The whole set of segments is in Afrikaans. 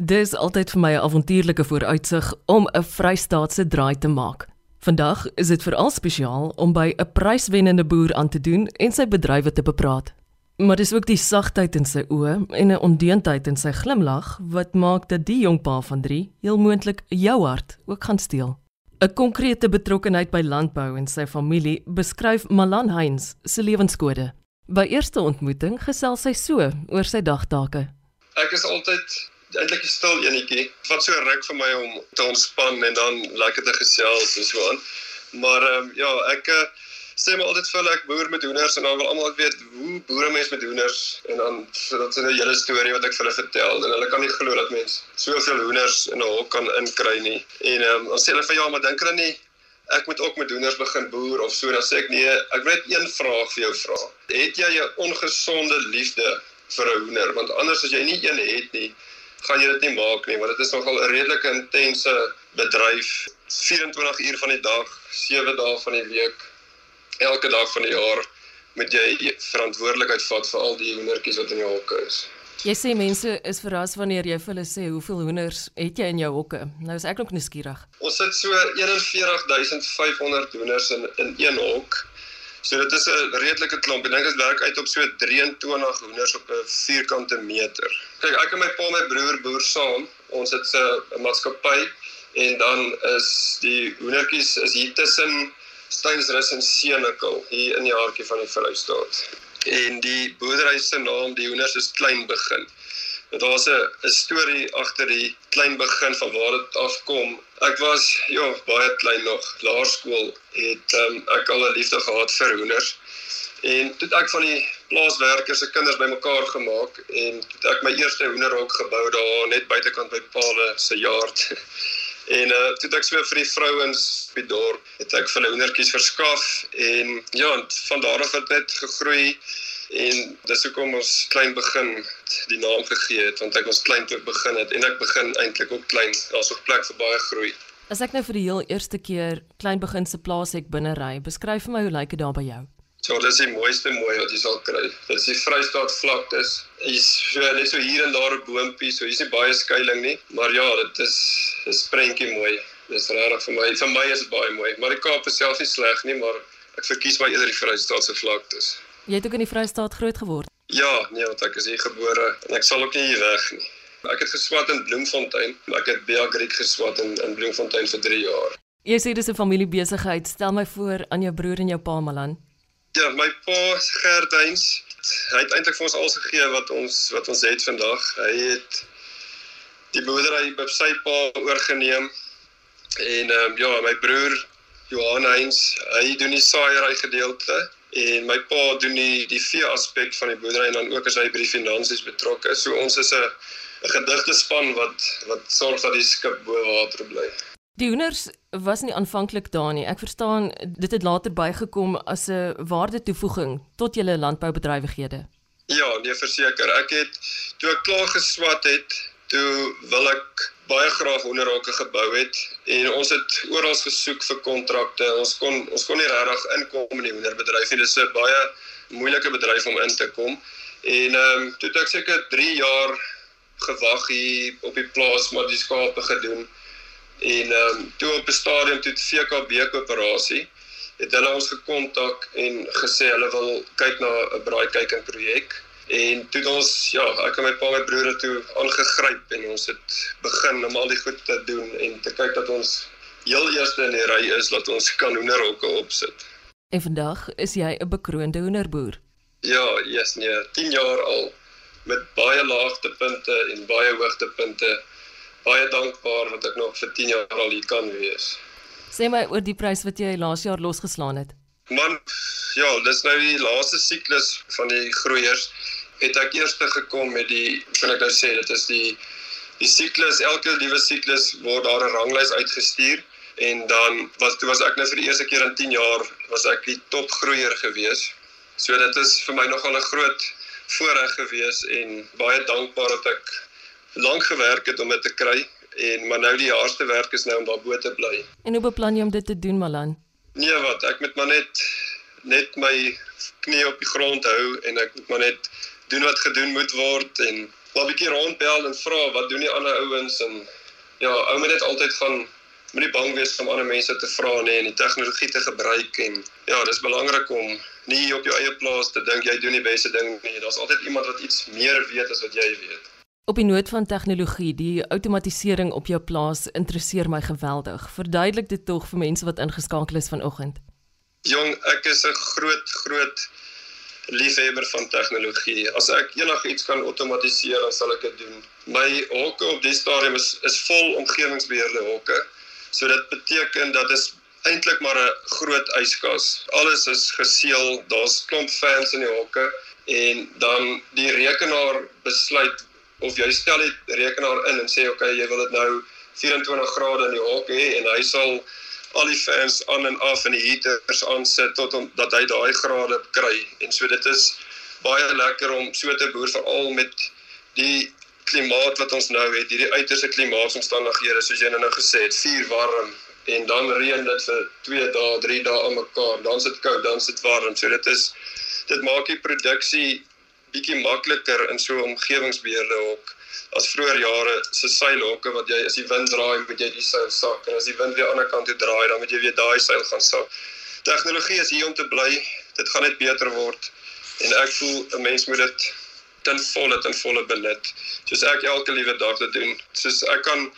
Dis altyd vir my 'n avontuurlike vooruitsig om 'n Vrystaatse draai te maak. Vandag is dit veral spesiaal om by 'n pryswennende boer aan te doen en sy bedrywe te bepraat. Maar dis ook die sagtheid in sy oë en 'n ondeentheid in sy glimlag wat maak dat die jong pa van 3 heel moontlik jou hart ook gaan steel. 'n Konkrete betrokkenheid by landbou en sy familie beskryf Malan Heinz se lewenskode. By eerste ontmoeting gesels sy so oor sy dagtake. Ek is altyd eintlik 'n stil enetjie. Wat so ruk vir my om te ontspan en dan lekker te gesels en so aan. Maar ehm um, ja, ek uh, sê maar altyd vir hulle ek boer met hoenders en dan wil almal weet hoe boere mens met hoenders en dan dat is 'n hele storie wat ek vir hulle vertel en hulle kan nie glo dat mens soveel hoenders in 'n hok kan inkry nie. En ehm um, dan sê hulle vir ja, maar dink hulle nie ek moet ook met hoenders begin boer of so dan sê ek nee, ek wil net een vraag vir jou vra. Het jy 'n ongesonde liefde vir 'n hoender? Want anders as jy nie een het nie, gaan jy dit nie maak nie want dit is nogal 'n redelike intense bedryf 24 uur van die dag 7 dae van die week elke dag van die jaar moet jy verantwoordelikheid vat vir al die hoendertjies wat in jou hokke is Jy sê mense is verras wanneer jy vir hulle sê hoeveel hoenders het jy in jou hokke. Nou is ek ook nuuskierig. Ons sit so 41500 hoenders in in een hok So dit is 'n redelike klomp. Ek dink dit werk uit op so 23 hoenders op 'n vierkante meter. Kyk, ek en my pa en my broer boer saam. Ons het 'n maatskappy en dan is die hoendertjies is hier tussen Steynsrus en Senekal hier in die hartjie van die Vrystaat. En die boerdery se naam, die hoenders is Klein Begin. Dit was 'n storie agter die klein begin van waar dit afkom. Ek was ja, baie klein nog, laerskool het um, ek al 'n liefde gehad vir hoenders. En toe ek van die plaaswerkers se kinders bymekaar gemaak en toe ek my eerste hoenderhok gebou daar net buitekant by Paule se yard. En uh toe ek so vir die vrouens by dorp het ek vir hulle hoendertjies verskaf en ja, van daar af het dit gegroei en dis hoekom ons klein begin die naam gegee het want ek ons klein toe begin het en ek begin eintlik ook klein. Daar's ook plek vir baie groei. As ek nou vir die heel eerste keer klein begin se plaas ek binne ry beskryf vir my hoe lyk dit daar by jou? So dis die mooiste mooi wat jy sal kry. Dis die Vrystaat vlaktes is so net so hier en daar 'n boontjie so hier's nie baie skuilings nie maar ja dit is dis prentjie mooi. Dis regtig vir my vir my is dit baie mooi maar die Kaap is self nie sleg nie maar ek verkies maar eerder die Vrystaat se vlaktes Jy het ook in die Vrystaat groot geword. Ja, nee, want ek is hier gebore en ek sal ook nie hier weg nie. Ek het geswat in Bloemfontein. Ek het Bea Creek geswat in in Bloemfontein vir 3 jaar. Jy sê dis 'n familiebesigheid. Stel my voor aan jou broer en jou pa Malan. Ja, my pa Gerduins, hy het eintlik vir ons alles gegee wat ons wat ons het vandag. Hy het die boerdery by sy pa oorgeneem. En ehm um, ja, my broer Johan Heinz, hy doen die saaiery gedeelte en my pa doen die die vee aspek van die boerdery en dan ook as hy by die finansies betrokke is. So ons is 'n 'n gedigte span wat wat sorg dat die skip bo water bly. Die hoenders was nie aanvanklik daar nie. Ek verstaan dit het later bygekom as 'n waarde toevoeging tot julle landboubedrywighede. Ja, nee verseker. Ek het toe ek klaar geswat het, toe wil ek baie graag onderhokke gebou het en ons het oral gesoek vir kontrakte. Ons kon ons kon nie regtig inkom in die hoenderbedryf nie. Dit is 'n baie moeilike bedryf om in te kom. En ehm um, toe het ek seker 3 jaar gewag hier op die plaas maar die skape gedoen. En ehm um, toe op 'n stadium toe die VKB koöperasie het hulle ons gekontak en gesê hulle wil kyk na 'n braaikykking projek En toe ons ja, ek en my pa my broer het toe aangegryp en ons het begin om al die goed te doen en te kyk dat ons heel eerste in die ry is dat ons kan hoenderhokke opsit. En vandag is jy 'n bekroonde hoenderboer. Ja, yes nee, 10 jaar al met baie laagtepunte en baie hoogtepunte. Baie dankbaar dat ek nog vir 10 jaar al hier kan wees. Sê my oor die prys wat jy laas jaar losgeslaan het. Man, ja, dis nou die laaste siklus van die groeiers het ek eers gekom met die kan ek nou sê dit is die die siklus elke nuwe siklus word daar 'n ranglys uitgestuur en dan was toe was ek nou vir die eerste keer in 10 jaar was ek die topgroeier gewees. So dit is vir my nogal 'n groot voorreg gewees en baie dankbaar dat ek lank gewerk het om dit te kry en maar nou die hardste werk is nou om daar bo te bly. En hoe beplan jy om dit te doen Malan? Nee wat, ek moet maar net net my knie op die grond hou en ek moet maar net doen wat gedoen moet word en maar 'n bietjie rondbel en vra wat doen die ander ouens en ja, ou moet net altyd gaan moenie bang wees om ander mense te vra nie en die tegnologie te gebruik en ja, dis belangrik om nie op jou eie plaas te dink jy doen die beste ding nie. Daar's altyd iemand wat iets meer weet as wat jy weet. Op die noot van tegnologie, die outomatisering op jou plaas interesseer my geweldig. Verduidelik dit tog vir mense wat ingeskakel is vanoggend. Jong, ek is 'n groot groot liefhebber van tegnologie. As ek enigiets kan outomatiseer, dan sal ek dit doen. My hokke op die stadium is is vol omgewingsbeheerde hokke. So dit beteken dat is eintlik maar 'n groot yskas. Alles is geseël. Daar's klomp fans in die hokke en dan die rekenaar besluit of jy stel die rekenaar in en sê okay, jy wil dit nou 24 grade in die hok hê en hy sal al die fans aan en af en die heaters aansit tot om dat hy daai grade kry. En so dit is baie lekker om so te boer veral met die klimaat wat ons nou het, hierdie uiterste klimaatsomstandighede soos jy nou, nou gesê het, vuur warm en dan reën dit vir 2 dae, 3 dae aan mekaar. Dan sit koud, dan sit warm. So dit is dit maak die produksie bietjie makliker in so omgewingsbeheerde hok as vroeër jare se seilhokke wat jy as die wind draai moet jy die seil sak en as die wind weer aan die ander kant toe draai dan moet jy weer daai seil gaan sak. Tegnologie is hier om te bly. Dit gaan net beter word en ek voel 'n mens moet dit ten volle ten volle benut. Soos ek elke liewe dag dit doen. Soos ek kan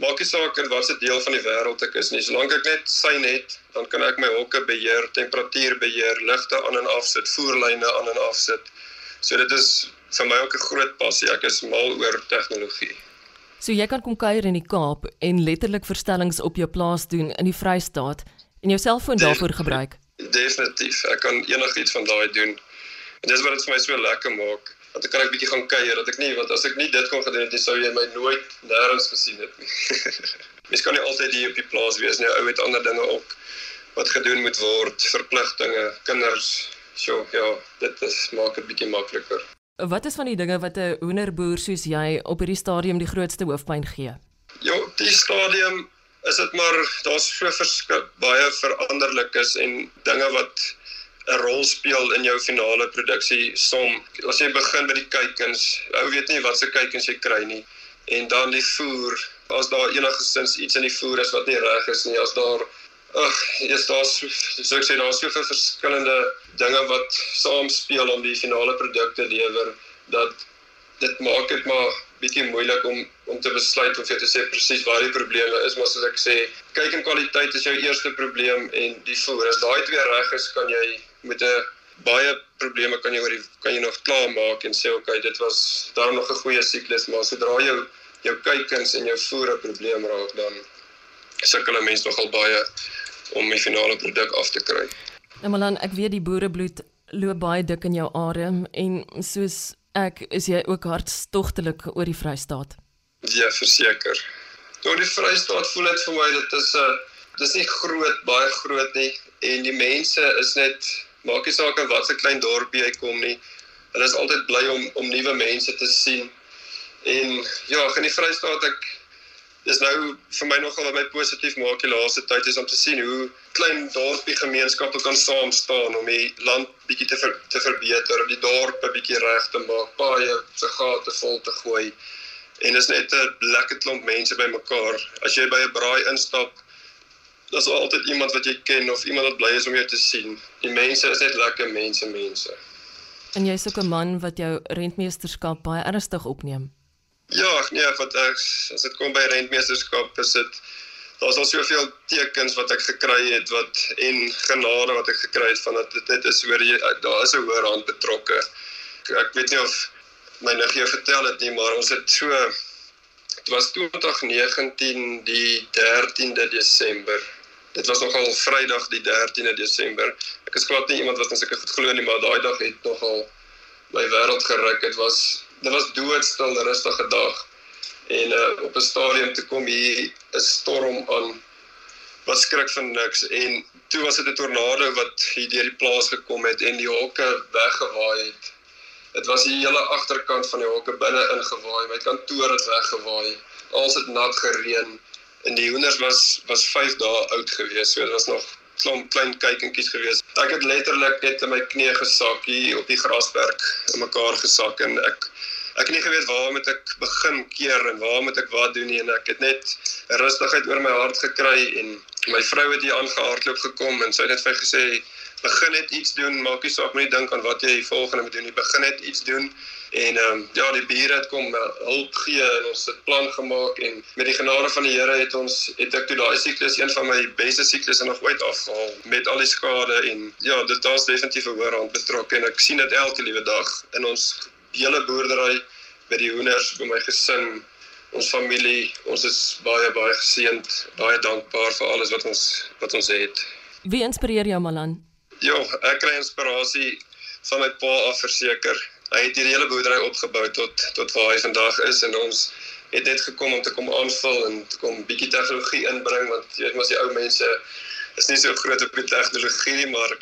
maak nie saak in watter deel van die wêreld ek is nie. Solank ek net sein het, dan kan ek my hokke beheer, temperatuur beheer, ligte aan en af sit, voerlyne aan en af sit. So dit is vir my ook 'n groot passie. Ek is mal oor tegnologie. So jy kan kom kuier in die Kaap en letterlik verstellings op jou plaas doen in die Vrystaat en jou selfoon daarvoor gebruik. Definitief. Ek kan enigiets van daai doen. En dis wat dit vir my so lekker maak. Dat ek kan ek bietjie gaan kuier, dat ek nie want as ek nie dit kon gedoen het, sou jy my nooit nêrens gesien het nie. Mens kan nie altyd hier op die plaas wees nie. Ou het ander dinge ook wat gedoen moet word, verpligtinge, kinders. So ja, dit is maak dit bietjie makliker. Wat is van die dinge wat 'n hoenderboer soos jy op hierdie stadium die grootste hoofpyn gee? Ja, die stadium is dit maar daar's so verskil baie veranderlikes en dinge wat 'n rol speel in jou finale produksie som. As jy begin by die kuikens, ou weet nie wat se kuikens jy kry nie. En dan die voer, as daar enigsins iets in die voer is wat nie reg is nie, as daar Ag, is daar so so ek sê daar's soveel verskillende dinge wat saamspeel om die finale produk te lewer dat dit maak dit maar bietjie moeilik om om te besluit of jy te sê presies waar die probleme is, maar soos ek sê, kyk en kwaliteit is jou eerste probleem en die voer. As daai twee reg is, kan jy met 'n baie probleme kan jy oor die kan jy nog klaar maak en sê okay, dit was daar nog 'n goeie siklus, maar sodra jou jou kykens en jou voer 'n probleem raak dan sukkel 'n mens nogal baie om die finale produk af te kry. Nou Malan, ek weet die boerebloed loop baie dik in jou are en soos ek is jy ook hartstogtelik oor die Vrystaat. Ja, verseker. Oor die Vrystaat voel dit vir my dit is 'n dis nie groot, baie groot nie en die mense is net maak nie saak wat se klein dorpie jy kom nie. Hulle is altyd bly om om nuwe mense te sien. En ja, in die Vrystaat ek dis nou vir my nogal wat my positief maak die laaste tyd is om te sien hoe klein dorpie gemeenskappe kan saam staan om die land bietjie te ver, te verbeter, die dorp 'n bietjie reg te maak, paaie se gate vol te gooi. En is net 'n lekker klomp mense bymekaar. As jy by 'n braai instap, daar's altyd iemand wat jy ken of iemand wat bly is om jou te sien. Die mense is net lekker mense, mense. En jy's ook 'n man wat jou rentmeesterskap baie ernstig opneem. Ja, nee, wat ek as dit kom by rentmeesterskap is dit daar's al soveel tekens wat ek gekry het wat en genade wat ek gekry het van dat dit dit is hoor jy daar is 'n hoër hand betrokke. Ek weet nie of my niggie vertel het nie, maar ons het so dit was 2019 die 13de Desember. Dit was nogal Vrydag die 13de Desember. Ek is glad nie iemand wat ons ek goed glo nie, maar daai dag het nogal my wêreld geruk. Dit was dit was doodstil, rustige dag. En uh, op 'n stadium te kom hier 'n storm aan wat skrik van niks en toe was dit 'n tornado wat hier deur die plaas gekom het en die hokke weggewaai het. Dit was die hele agterkant van die hokke binne ingewaai, my kantoor het weggewaai. Alles het nat gereën en die hoenders was was 5 dae oud gewees. So dit was nog klomp klein kykentjies gewees. Ek het letterlik net in my knie gesak hier op die grasberg in mekaar gesak en ek ek het nie geweet waar moet ek begin keer en waar moet ek wat doen nie en ek het net rustigheid oor my hart gekry en my vrou het hier aangehardloop gekom en sy het net vir my gesê begin net iets doen, maak nie saak moenie dink aan wat jy volgende moet doen nie, begin net iets doen. En ehm um, ja, die bure het kom uh, hulp gee en ons het plan gemaak en met die genade van die Here het ons het ek toe daai siklus een van my beste siklusse nog ooit afgehaal met al die skade en ja, dit daar's definitief 'n hoër hand betrokke en ek sien dit elke liewe dag in ons hele boerdery by die hoenders, by my gesin, ons familie. Ons is baie baie geseënd, baie dankbaar vir alles wat ons wat ons het. Wie inspireer jou Malan? Ja, ek kry inspirasie van my pa af verseker. Hy het hierdie hele boerdery opgebou tot tot waar hy vandag is en ons het net gekom om te kom aanvul en te kom bietjie tegnologie inbring want jy weet mos die ou mense is nie so groot op die tegnologie nie, maar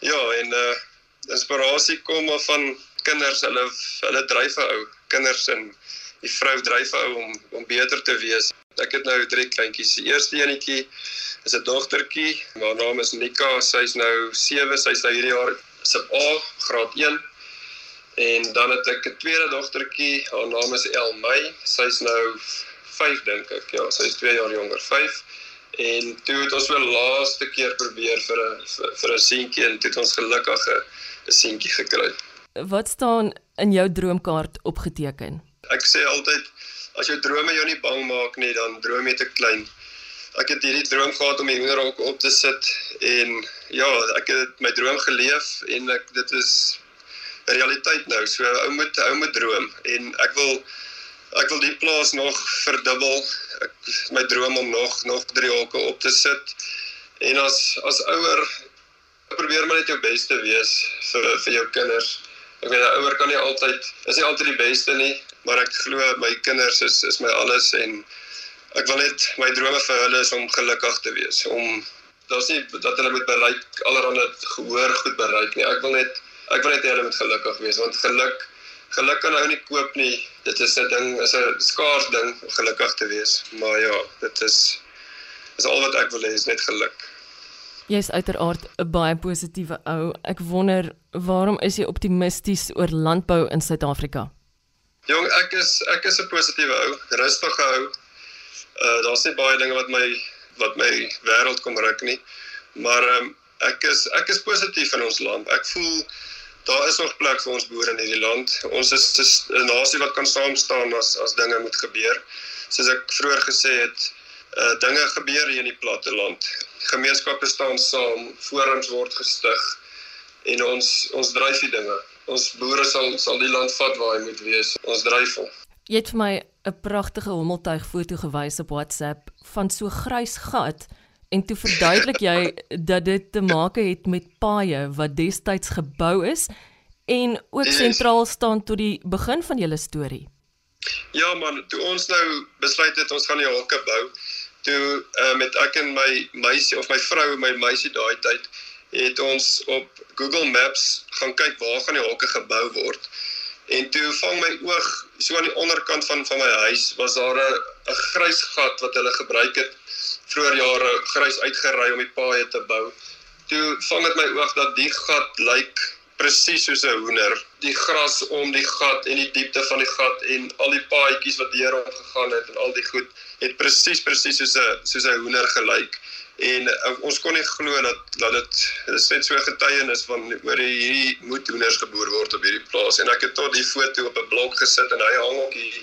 ja, en uh inspirasie kom maar van kinders, hulle hulle dryf ou kinders en die vrou dryf ou om om beter te wees. Ek het nou drie kleintjies. Die eerste enetjie is 'n dogtertjie. Haar naam is Nika. Sy's nou 7. Sy's nou hierdie jaar sub A, graad 1. En dan het ek 'n tweede dogtertjie. Haar naam is Elmay. Sy's nou 5 dink ek. Ja, sy's 2 jaar jonger, 5. En toe het ons wel laaste keer probeer vir 'n vir, vir 'n seentjie en toe het ons gelukkig 'n seentjie gekry. Wat staan in jou droomkaart opgeteken? Ek sê altyd as jou drome jou nie bang maak nie, dan droom jy te klein. Ek het hierdie droom gehad om die hoenderhok op te sit en ja, ek het my droom geleef en ek dit is 'n realiteit nou. So ou moet ou moet droom en ek wil ek wil die plaas nog verdubbel. Ek my droom om nog nog 3 hokke op te sit. En as as ouer probeer maar net jou bes te wees vir vir jou kinders. Ek weet 'n ouer kan nie altyd is nie altyd die beste nie, maar ek glo my kinders is is my alles en ek wil net my drome vir hulle is om gelukkig te wees. Om daar's nie dat hulle moet bereik allerhande gehoor goed bereik nie. Ek wil net ek wil net hê hulle moet gelukkig wees want geluk geluk kan ou nie koop nie. Dit is 'n ding, is 'n skaars ding gelukkig te wees. Maar ja, dit is is al wat ek wil hê is net geluk. Jy's uiteraard 'n baie positiewe ou. Ek wonder waarom is jy optimisties oor landbou in Suid-Afrika? Jong, ek is ek is 'n positiewe ou, rustige ou. Uh daar's nie baie dinge wat my wat my wêreld kom ruk nie. Maar ehm um, ek is ek is positief in ons land. Ek voel daar is nog plek vir ons boere in hierdie land. Ons is 'n nasie wat kan saam staan as as dinge moet gebeur. Soos ek vroeër gesê het, uh dinge gebeur hier in die platteland. Gemeenskappe staan saam, forums word gestig en ons ons dryf die dinge. Ons boere sal sal die land vat waar hy moet wees. Ons dryf hom. Jy het vir my 'n pragtige hommeltuig foto gewys op WhatsApp van so grys gat en toe verduidelik jy dat dit te maak het met paaie wat destyds gebou is en ook sentraal staan tot die begin van julle storie. Ja man, toe ons nou besluit het ons gaan die hokke bou, toe uh, met ek en my meisie of my vrou, my meisie daai tyd, het ons op Google Maps gaan kyk waar gaan die hokke gebou word. En toe vang my oog so aan die onderkant van van my huis was daar 'n 'n grys gat wat hulle gebruik het vroeër jare grys uitgery om die paaie te bou. Toe vang dit my oog dat die gat lyk presies soos 'n hoender. Die gras om die gat en die diepte van die gat en al die paadjies wat deur hom gegaan het en al die goed het presies presies soos 'n soos 'n hoender gelyk. En uh, ons kon nie glo dat dat dit is net so getuienis van oor hierdie moet hoenders geboor word op hierdie plaas en ek het tot die foto op 'n blok gesit en hy hang ook hier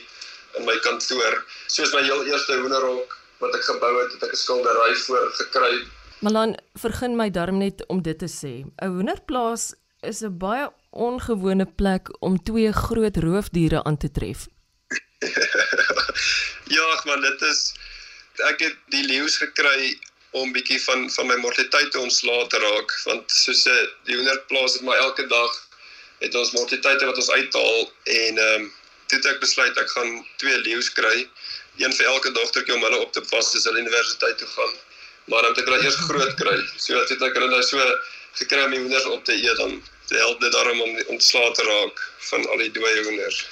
in my kantoor soos my heel eerste hoenderhok wat ek gebou het, het ek 'n skildery voor gekry. Malan, vergun my darm net om dit te sê. 'n Hoenderplaas is 'n baie ongewone plek om twee groot roofdiere aan te tref. ja, man, dit is ek het die leeu's gekry om bietjie van van my mortaliteit te ontslae te raak want soos 'n die hoenderplaas het my elke dag het ons mortaliteite wat ons uithaal en ehm um, toe het ek besluit ek gaan twee leeu's kry een vir elke dogtertjie om hulle op te pas as hulle universiteit toe gaan. Maar dan moet ek hulle eers groot kry. So dat ek hulle nou so gekry om die hoenders op te eet dan help dit daarom om ontslae te raak van al die dooie hoenders.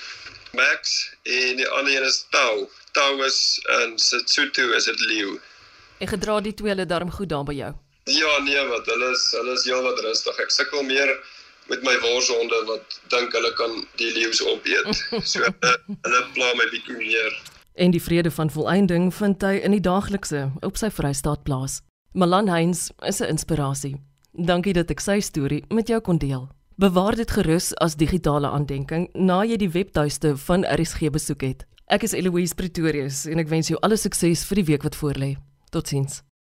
Max en die ander een is Tau. Tau is in Sotho is dit leeu. En gedra die twee hulle darm goed daar by jou. Ja, nee, wat hulle is hulle is heel wat rustig. Ek sukkel meer met my worshonde wat dink hulle kan die leeu's opeet. So uh, hulle pla my bietjie meer. En die vrede van volëinding vind hy in die daaglikse op sy Vrystaat plaas. Malan Heinz is 'n inspirasie. Dankie dat ek sy storie met jou kon deel. Bewaar dit gerus as digitale aandenking na jy die webtuiste van RSG besoek het. Ek is Eloise Pretorius en ek wens jou alle sukses vir die week wat voorlê. Totsiens.